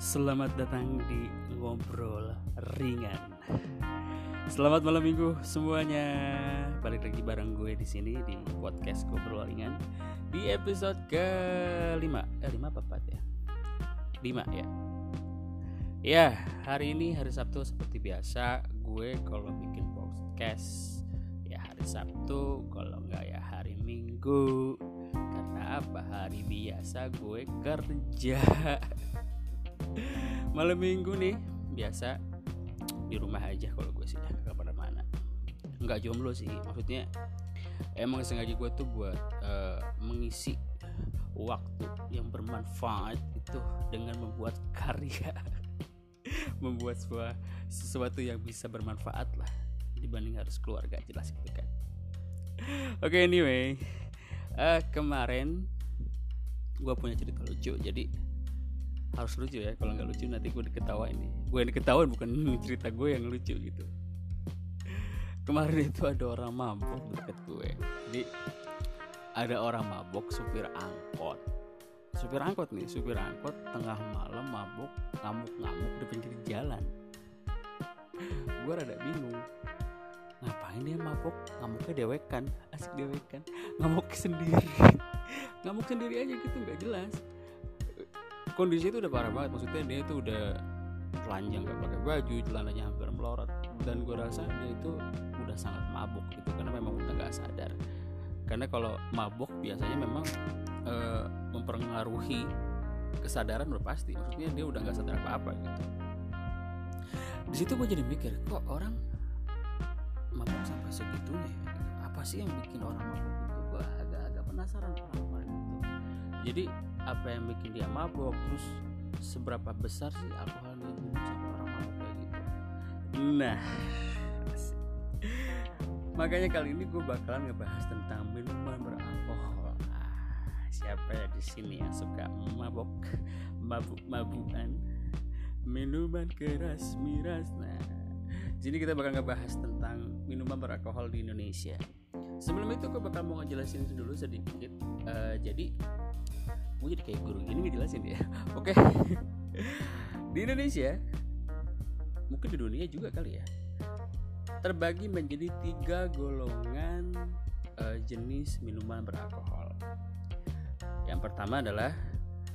Selamat datang di ngobrol ringan. Selamat malam minggu semuanya. Balik lagi bareng gue di sini di podcast ngobrol ringan di episode ke 5 Eh 5 apa 4 ya? 5 ya. Ya, hari ini hari Sabtu seperti biasa gue kalau bikin podcast ya hari Sabtu, kalau enggak ya hari Minggu. Karena apa? Hari biasa gue kerja. malam minggu nih biasa di rumah aja kalau gue sih nggak pada mana nggak jomblo sih maksudnya emang sengaja gue tuh buat uh, mengisi waktu yang bermanfaat itu dengan membuat karya. Membuat sebuah sesuatu yang bisa bermanfaat lah dibanding harus keluarga jelas gitu kan. Oke okay, anyway uh, kemarin gue punya cerita lucu jadi harus lucu ya kalau nggak lucu nanti gue diketawain nih gue yang diketawain bukan cerita gue yang lucu gitu. Kemarin itu ada orang mabuk deket gue. Jadi ada orang mabuk supir angkot. Supir angkot nih supir angkot tengah malam mabuk ngamuk-ngamuk di pinggir jalan. Gue rada bingung. Ngapain dia mabuk ngamuknya dewekan. Asik dewekan. Ngamuk sendiri. Ngamuk sendiri aja gitu nggak jelas kondisi itu udah parah banget maksudnya dia itu udah telanjang gak pakai baju celananya hampir melorot. Dan gue rasa dia itu udah sangat mabuk gitu karena memang udah gak sadar. Karena kalau mabuk biasanya memang e, mempengaruhi kesadaran udah pasti. Maksudnya dia udah gak sadar apa apa gitu. Di situ gue jadi mikir kok orang mabuk sampai segitunya ya? apa sih yang bikin orang mabuk itu gue agak-agak penasaran kemarin itu jadi apa yang bikin dia mabok terus seberapa besar sih alkohol yang sama orang mabok kayak gitu? Nah makanya kali ini gue bakalan ngebahas tentang minuman beralkohol. Nah, siapa ya di sini yang suka mabok mabuk mabukan? Minuman keras miras. Nah sini kita bakal ngebahas tentang minuman beralkohol di Indonesia. Sebelum itu gue bakal mau ngejelasin dulu sedikit. Uh, jadi gue jadi kayak guru gini ngejelasin ya oke di Indonesia mungkin di dunia juga kali ya terbagi menjadi tiga golongan uh, jenis minuman beralkohol yang pertama adalah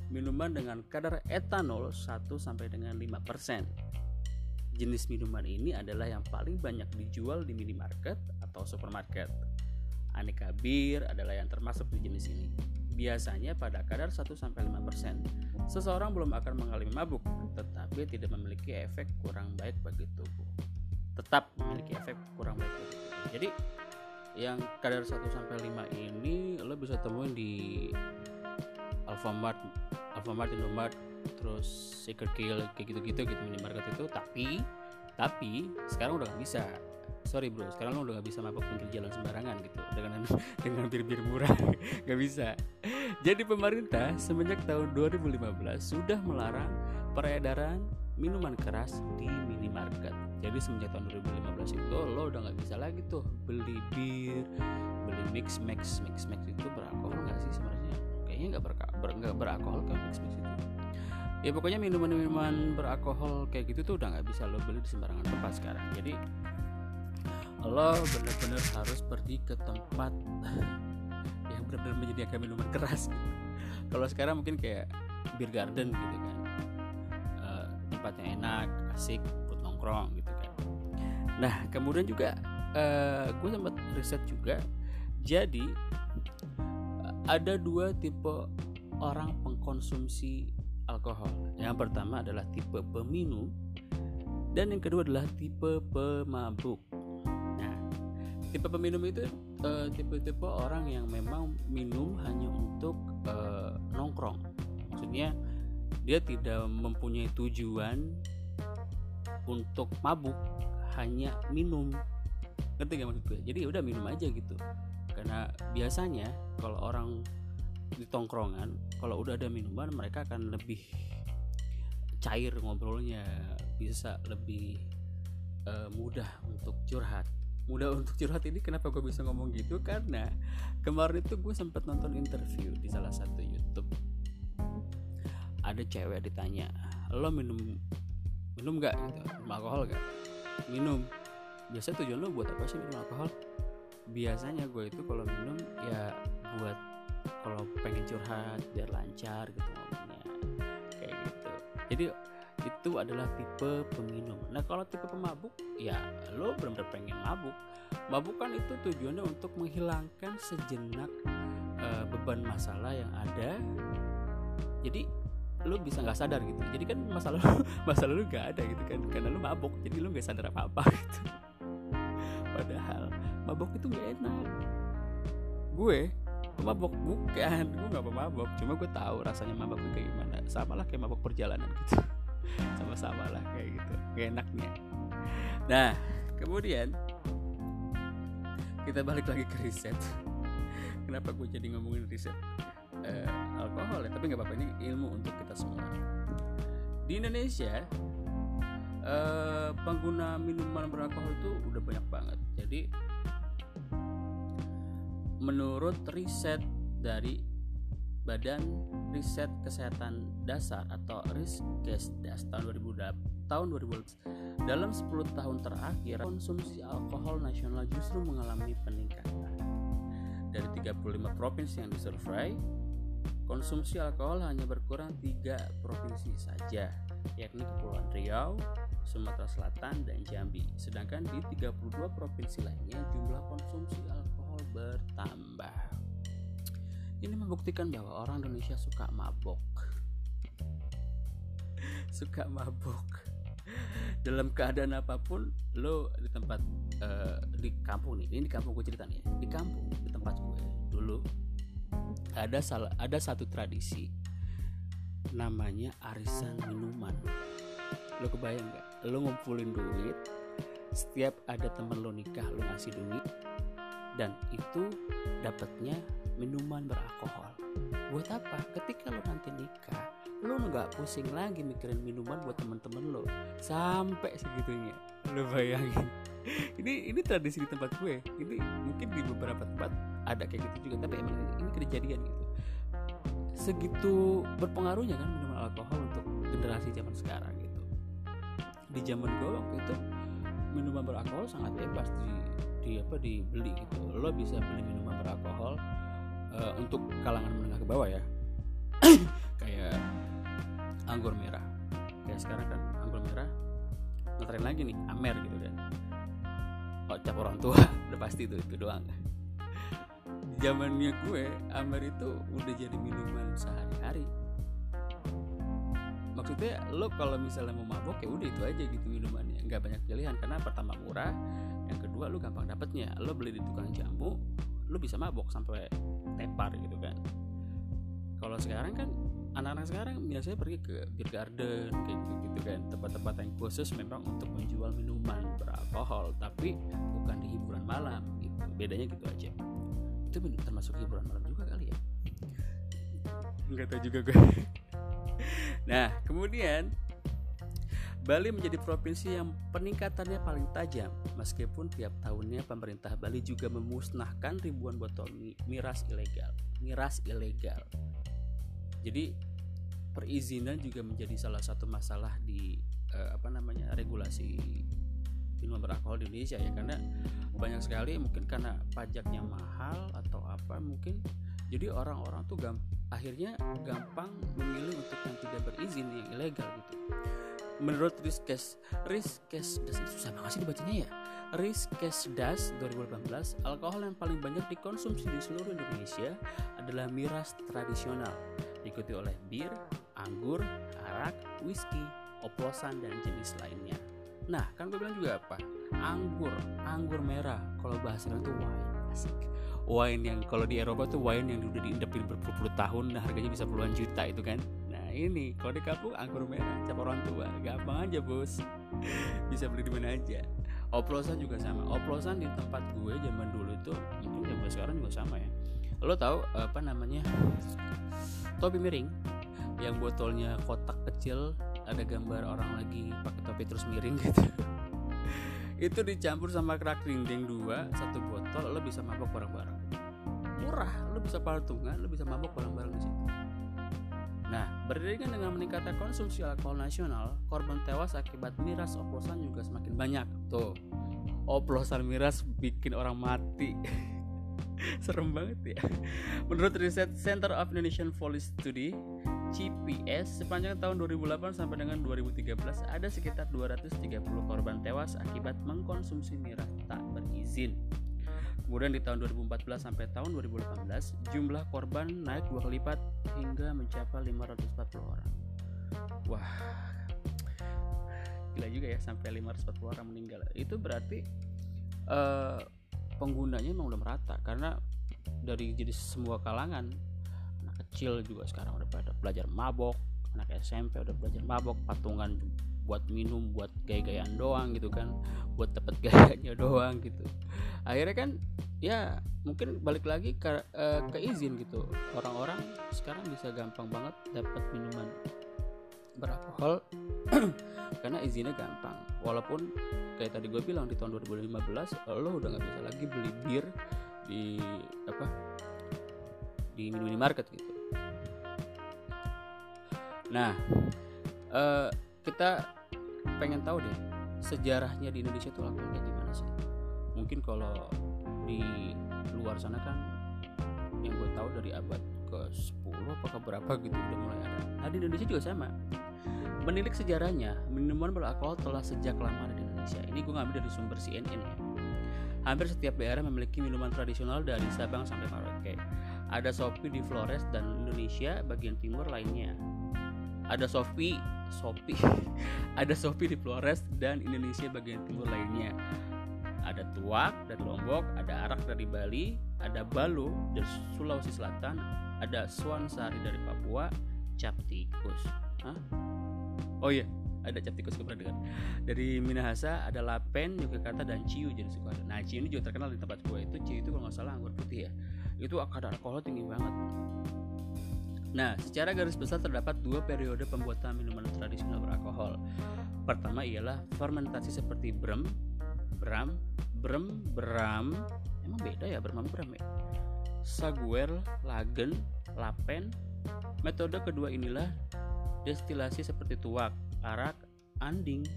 minuman dengan kadar etanol 1 sampai dengan 5%. Jenis minuman ini adalah yang paling banyak dijual di minimarket atau supermarket. Aneka bir adalah yang termasuk di jenis ini biasanya pada kadar 1-5%. Seseorang belum akan mengalami mabuk, tetapi tidak memiliki efek kurang baik bagi tubuh. Tetap memiliki efek kurang baik bagi tubuh. Jadi yang kadar 1-5 ini lo bisa temuin di Alfamart, Alfamart, Indomart, terus Secret Kill kayak gitu-gitu gitu minimarket itu. Tapi tapi sekarang udah gak bisa sorry bro sekarang lo udah gak bisa mabok pinggir jalan sembarangan gitu. Dengan dengan bir-bir murah gak bisa. Jadi pemerintah semenjak tahun 2015 sudah melarang peredaran minuman keras di minimarket. Jadi semenjak tahun 2015 itu lo udah nggak bisa lagi tuh beli bir beli mix mix mix mix itu beralkohol nggak sih sebenarnya? Kayaknya nggak ber, ber, beralkohol kan mix mix itu. Ya pokoknya minuman-minuman beralkohol kayak gitu tuh udah nggak bisa lo beli di sembarangan tempat sekarang. Jadi lo bener-bener harus pergi ke tempat yang benar-benar menyediakan minuman keras. Gitu. kalau sekarang mungkin kayak beer garden gitu kan. Uh, tempatnya enak asik buat nongkrong gitu kan. Nah kemudian juga uh, gue sempat riset juga jadi ada dua tipe orang pengkonsumsi alkohol. Yang pertama adalah tipe peminum dan yang kedua adalah tipe pemabuk tipe peminum itu uh, tipe-tipe orang yang memang minum hanya untuk uh, nongkrong. Maksudnya dia tidak mempunyai tujuan untuk mabuk hanya minum. Ngerti gak maksud gue? Jadi ya udah minum aja gitu. Karena biasanya kalau orang di tongkrongan kalau udah ada minuman mereka akan lebih cair ngobrolnya bisa lebih uh, mudah untuk curhat mudah untuk curhat ini kenapa gue bisa ngomong gitu? Karena kemarin itu gue sempat nonton interview di salah satu YouTube. Ada cewek ditanya lo minum minum nggak? Gitu. Minum alkohol gak minum. Biasa tujuan lo buat apa sih minum alkohol? Biasanya gue itu kalau minum ya buat kalau pengen curhat biar lancar gitu ngomongnya. Kayak gitu. Jadi itu adalah tipe peminum nah kalau tipe pemabuk ya lo benar-benar pengen mabuk. Mabuk kan itu tujuannya untuk menghilangkan sejenak uh, beban masalah yang ada. Jadi lu bisa nggak sadar gitu. Jadi kan masalah lu masalah lu nggak ada gitu kan. Karena lu mabuk jadi lu nggak sadar apa apa gitu. Padahal mabuk itu gak enak. Gue mabok bukan. Gue nggak mabok cuma gue tahu rasanya mabok kayak gimana. Sama lah kayak mabok perjalanan gitu sama-sama lah kayak gitu. Gak enaknya. Nah kemudian kita balik lagi ke riset. Kenapa gue jadi ngomongin riset? Uh, alkohol ya tapi nggak apa-apa ini ilmu untuk kita semua. Di Indonesia uh, pengguna minuman beralkohol itu udah banyak banget. Jadi menurut riset dari Badan Riset Kesehatan Dasar atau Riskesdas tahun 2000 tahun 2000 dalam 10 tahun terakhir konsumsi alkohol nasional justru mengalami peningkatan. Dari 35 provinsi yang disurvei, konsumsi alkohol hanya berkurang tiga provinsi saja, yakni Kepulauan Riau, Sumatera Selatan, dan Jambi. Sedangkan di 32 provinsi lainnya jumlah konsumsi alkohol bertambah. Ini membuktikan bahwa orang Indonesia suka mabok. suka mabok. Dalam keadaan apa pun, lo di tempat uh, di kampung nih, ini di kampung gue cerita nih, di kampung di tempat gue dulu ada salah ada satu tradisi namanya arisan minuman lo kebayang nggak lo ngumpulin duit setiap ada temen lo nikah lo ngasih duit dan itu dapatnya minuman beralkohol. Buat apa? Ketika lo nanti nikah lo nggak pusing lagi mikirin minuman buat temen-temen lo. Sampai segitunya. Lo bayangin. Ini ini tradisi di tempat gue. Ini mungkin di beberapa tempat ada kayak gitu juga tapi emang ini, kejadian gitu. Segitu berpengaruhnya kan minuman alkohol untuk generasi zaman sekarang gitu. Di zaman gue waktu itu minuman beralkohol sangat bebas di di apa dibeli gitu. Lo bisa beli minuman beralkohol uh, untuk kalangan menengah ke bawah ya. Kayak anggur merah. Kayak sekarang kan anggur merah ngetren lagi nih amer gitu kan. Oh cap orang tua udah pasti itu itu doang. Zamannya gue Amer itu udah jadi minuman sehari-hari. Maksudnya lo kalau misalnya mau mabok ya udah itu aja gitu minumannya nggak banyak pilihan karena pertama murah yang kedua lo gampang dapetnya. Lo beli di tukang jamu lo bisa mabok sampai tepar gitu kan. Kalau sekarang kan anak-anak sekarang biasanya pergi ke beer garden kayak gitu gitu kan. Tempat-tempat yang khusus memang untuk menjual minuman beralkohol tapi bukan di hiburan malam gitu. Bedanya gitu aja. Itu termasuk hiburan malam juga kali ya. Nggak tahu juga gue. Nah kemudian Bali menjadi provinsi yang peningkatannya paling tajam. Meskipun tiap tahunnya pemerintah Bali juga memusnahkan ribuan botol miras ilegal miras ilegal. Jadi perizinan juga menjadi salah satu masalah di eh, apa namanya regulasi minuman beralkohol di Indonesia ya. Karena banyak sekali mungkin karena pajaknya mahal atau apa mungkin. Jadi orang-orang tuh gamp akhirnya gampang memilih untuk yang tidak berizin yang ilegal gitu menurut Riskes Riskes das itu susah banget sih dibacanya ya Riskes Das 2018 alkohol yang paling banyak dikonsumsi di seluruh Indonesia adalah miras tradisional diikuti oleh bir, anggur, arak, whisky, oplosan dan jenis lainnya Nah, kan gue bilang juga apa? Anggur, anggur merah. Kalau bahasa itu wine, asik. Wine yang kalau di Eropa tuh wine yang udah diindepin berpuluh-puluh tahun, nah harganya bisa puluhan juta itu kan. Ini kalau di kampung anggur merah, cap orang tua, gampang aja bos. bisa beli di mana aja. Oplosan juga sama. Oplosan di tempat gue zaman dulu itu mungkin zaman sekarang juga sama ya. Lo tau apa namanya? Topi miring yang botolnya kotak kecil ada gambar orang lagi pakai topi terus miring gitu itu dicampur sama kerak dinding dua satu botol lo bisa mabok bareng-bareng murah lo bisa patungan lo bisa mabok bareng-bareng di situ beriringan dengan meningkatnya konsumsi alkohol nasional, korban tewas akibat miras oplosan juga semakin banyak. Tuh, oplosan miras bikin orang mati. Serem banget ya. Menurut riset Center of Indonesian Police Study, CPS sepanjang tahun 2008 sampai dengan 2013 ada sekitar 230 korban tewas akibat mengkonsumsi miras tak berizin. Kemudian di tahun 2014 sampai tahun 2018 jumlah korban naik dua kali lipat hingga mencapai 540 orang. Wah, gila juga ya sampai 540 orang meninggal. Itu berarti uh, penggunanya memang udah merata karena dari jadi semua kalangan kecil juga sekarang udah pada belajar mabok anak SMP udah belajar mabok patungan buat minum buat gaya-gayaan doang gitu kan buat dapet gayanya doang gitu. Akhirnya kan ya mungkin balik lagi ke, uh, ke izin gitu. Orang-orang sekarang bisa gampang banget dapat minuman beralkohol karena izinnya gampang. Walaupun kayak tadi gue bilang di tahun 2015 lo udah nggak bisa lagi beli bir di apa di minimarket gitu. Nah, uh, kita pengen tahu deh sejarahnya di Indonesia itu lakukan kayak gimana sih? Mungkin kalau di luar sana kan yang gue tahu dari abad ke 10 apa ke berapa gitu udah mulai ada. Nah di Indonesia juga sama. Menilik sejarahnya, minuman beralkohol telah sejak lama ada di Indonesia. Ini gue ngambil dari sumber CNN ya. Hampir setiap daerah memiliki minuman tradisional dari Sabang sampai Merauke. Ada Sopi di Flores dan Indonesia bagian timur lainnya ada Sofi Sofi ada Sofi di Flores dan Indonesia bagian timur lainnya. Ada Tuak dari Lombok ada Arak dari Bali ada Balu dari Sulawesi Selatan ada Swansari dari Papua Cap Tikus oh iya ada cap tikus dengar. Dari Minahasa ada Lapen Yogyakarta dan Ciu jadi suka nah Ciu ini juga terkenal di tempat gue itu Ciu itu kalau nggak salah anggur putih ya. Itu kadar alkohol tinggi banget Nah, secara garis besar terdapat dua periode pembuatan minuman tradisional beralkohol. Pertama ialah fermentasi seperti brem, bram, brem, bram. Emang beda ya brem bram ya? Saguer, lagen, lapen. Metode kedua inilah destilasi seperti tuak, arak, anding,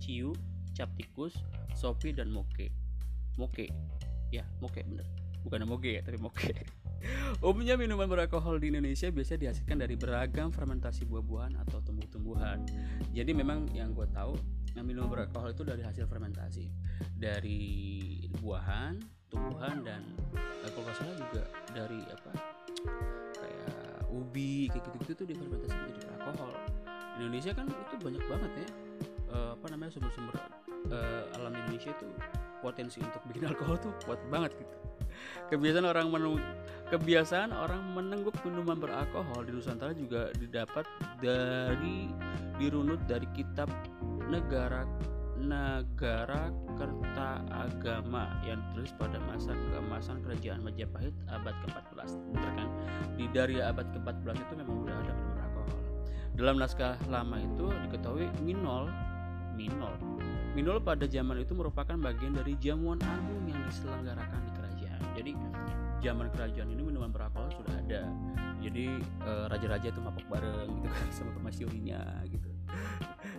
ciu, cap tikus, sopi dan moke. Moke. Ya, moke bener. Bukan moge ya, tapi moke. Umumnya minuman beralkohol di Indonesia biasa dihasilkan dari beragam fermentasi buah-buahan atau tumbuh-tumbuhan. Jadi memang yang gue tahu, yang minuman beralkohol itu dari hasil fermentasi dari buahan, tumbuhan dan eh, kalau nggak salah juga dari apa kayak ubi kayak gitu-gitu tuh difermentasi menjadi beralkohol. Indonesia kan itu banyak banget ya uh, apa namanya sumber-sumber uh, alam Indonesia itu potensi untuk bikin alkohol tuh kuat banget gitu kebiasaan orang menu kebiasaan orang menengguk minuman beralkohol di Nusantara juga didapat dari dirunut dari kitab negara negara kerta agama yang ditulis pada masa keemasan kerajaan Majapahit abad ke-14 bener kan? Di dari abad ke-14 itu memang udah ada minuman alkohol. Dalam naskah lama itu diketahui minol minol. Minol pada zaman itu merupakan bagian dari jamuan agung yang diselenggarakan di jadi zaman kerajaan ini minuman beralkohol sudah ada. Jadi uh, raja-raja itu mabok bareng gitu kan sama permasyurinya gitu.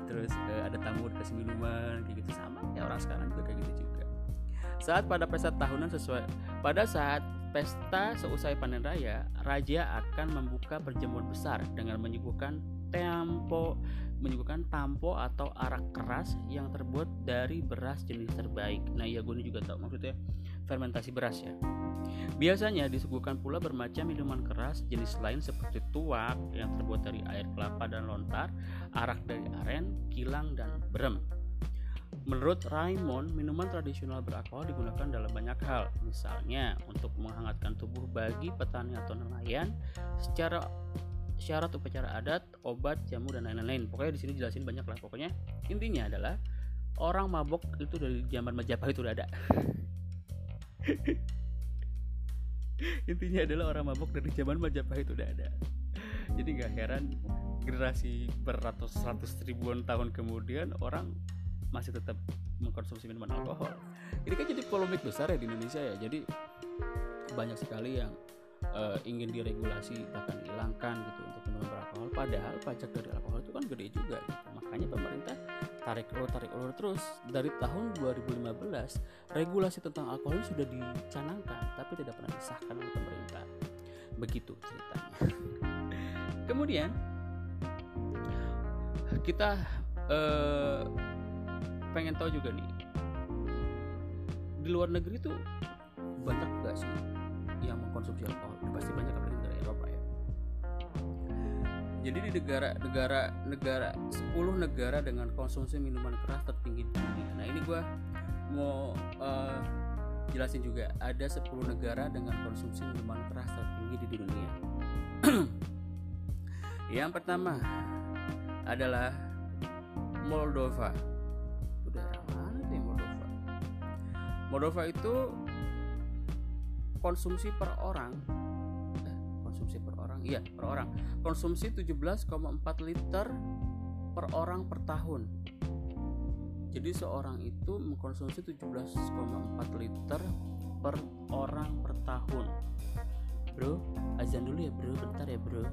Terus uh, ada tamu dikasih minuman kayak gitu. Sama ya orang sekarang juga kayak gitu juga. Saat pada pesta tahunan sesuai pada saat pesta seusai panen raya raja akan membuka perjamuan besar dengan menyuguhkan tempo menyuguhkan tampo atau arak keras yang terbuat dari beras jenis terbaik. Nah, ya gue juga tahu maksudnya fermentasi beras ya. Biasanya disuguhkan pula bermacam minuman keras jenis lain seperti tuak yang terbuat dari air kelapa dan lontar, arak dari aren, kilang, dan brem. Menurut Raymond, minuman tradisional beralkohol digunakan dalam banyak hal, misalnya untuk menghangatkan tubuh bagi petani atau nelayan, secara syarat upacara adat, obat, jamu dan lain-lain. Pokoknya di sini jelasin banyak lah. Pokoknya intinya adalah orang mabok itu dari zaman Majapahit udah ada. intinya adalah orang mabok dari zaman Majapahit udah ada. Jadi gak heran generasi beratus-ratus ribuan tahun kemudian orang masih tetap mengkonsumsi minuman alkohol. Ini kan jadi polemik besar ya di Indonesia ya. Jadi banyak sekali yang uh, ingin diregulasi bahkan hilangkan gitu untuk minuman beralkohol. Padahal pajak dari alkohol itu kan gede juga gitu. makanya pemerintah tarik ulur tarik ulur. Terus dari tahun 2015 regulasi tentang alkohol sudah dicanangkan tapi tidak pernah disahkan oleh pemerintah. Begitu ceritanya. Kemudian kita uh, pengen tahu juga nih di luar negeri tuh banyak gak sih yang mengkonsumsi alkohol? Pasti banyak ya jadi di negara negara negara 10 negara dengan konsumsi minuman keras tertinggi di dunia. Nah ini gue mau uh, jelasin juga. Ada 10 negara dengan konsumsi minuman keras tertinggi di dunia. Yang pertama adalah Moldova. Daerah mana sih Moldova? Moldova itu konsumsi per orang iya per orang. Konsumsi 17,4 liter per orang per tahun. Jadi seorang itu mengkonsumsi 17,4 liter per orang per tahun. Bro azan dulu ya bro. Bentar ya bro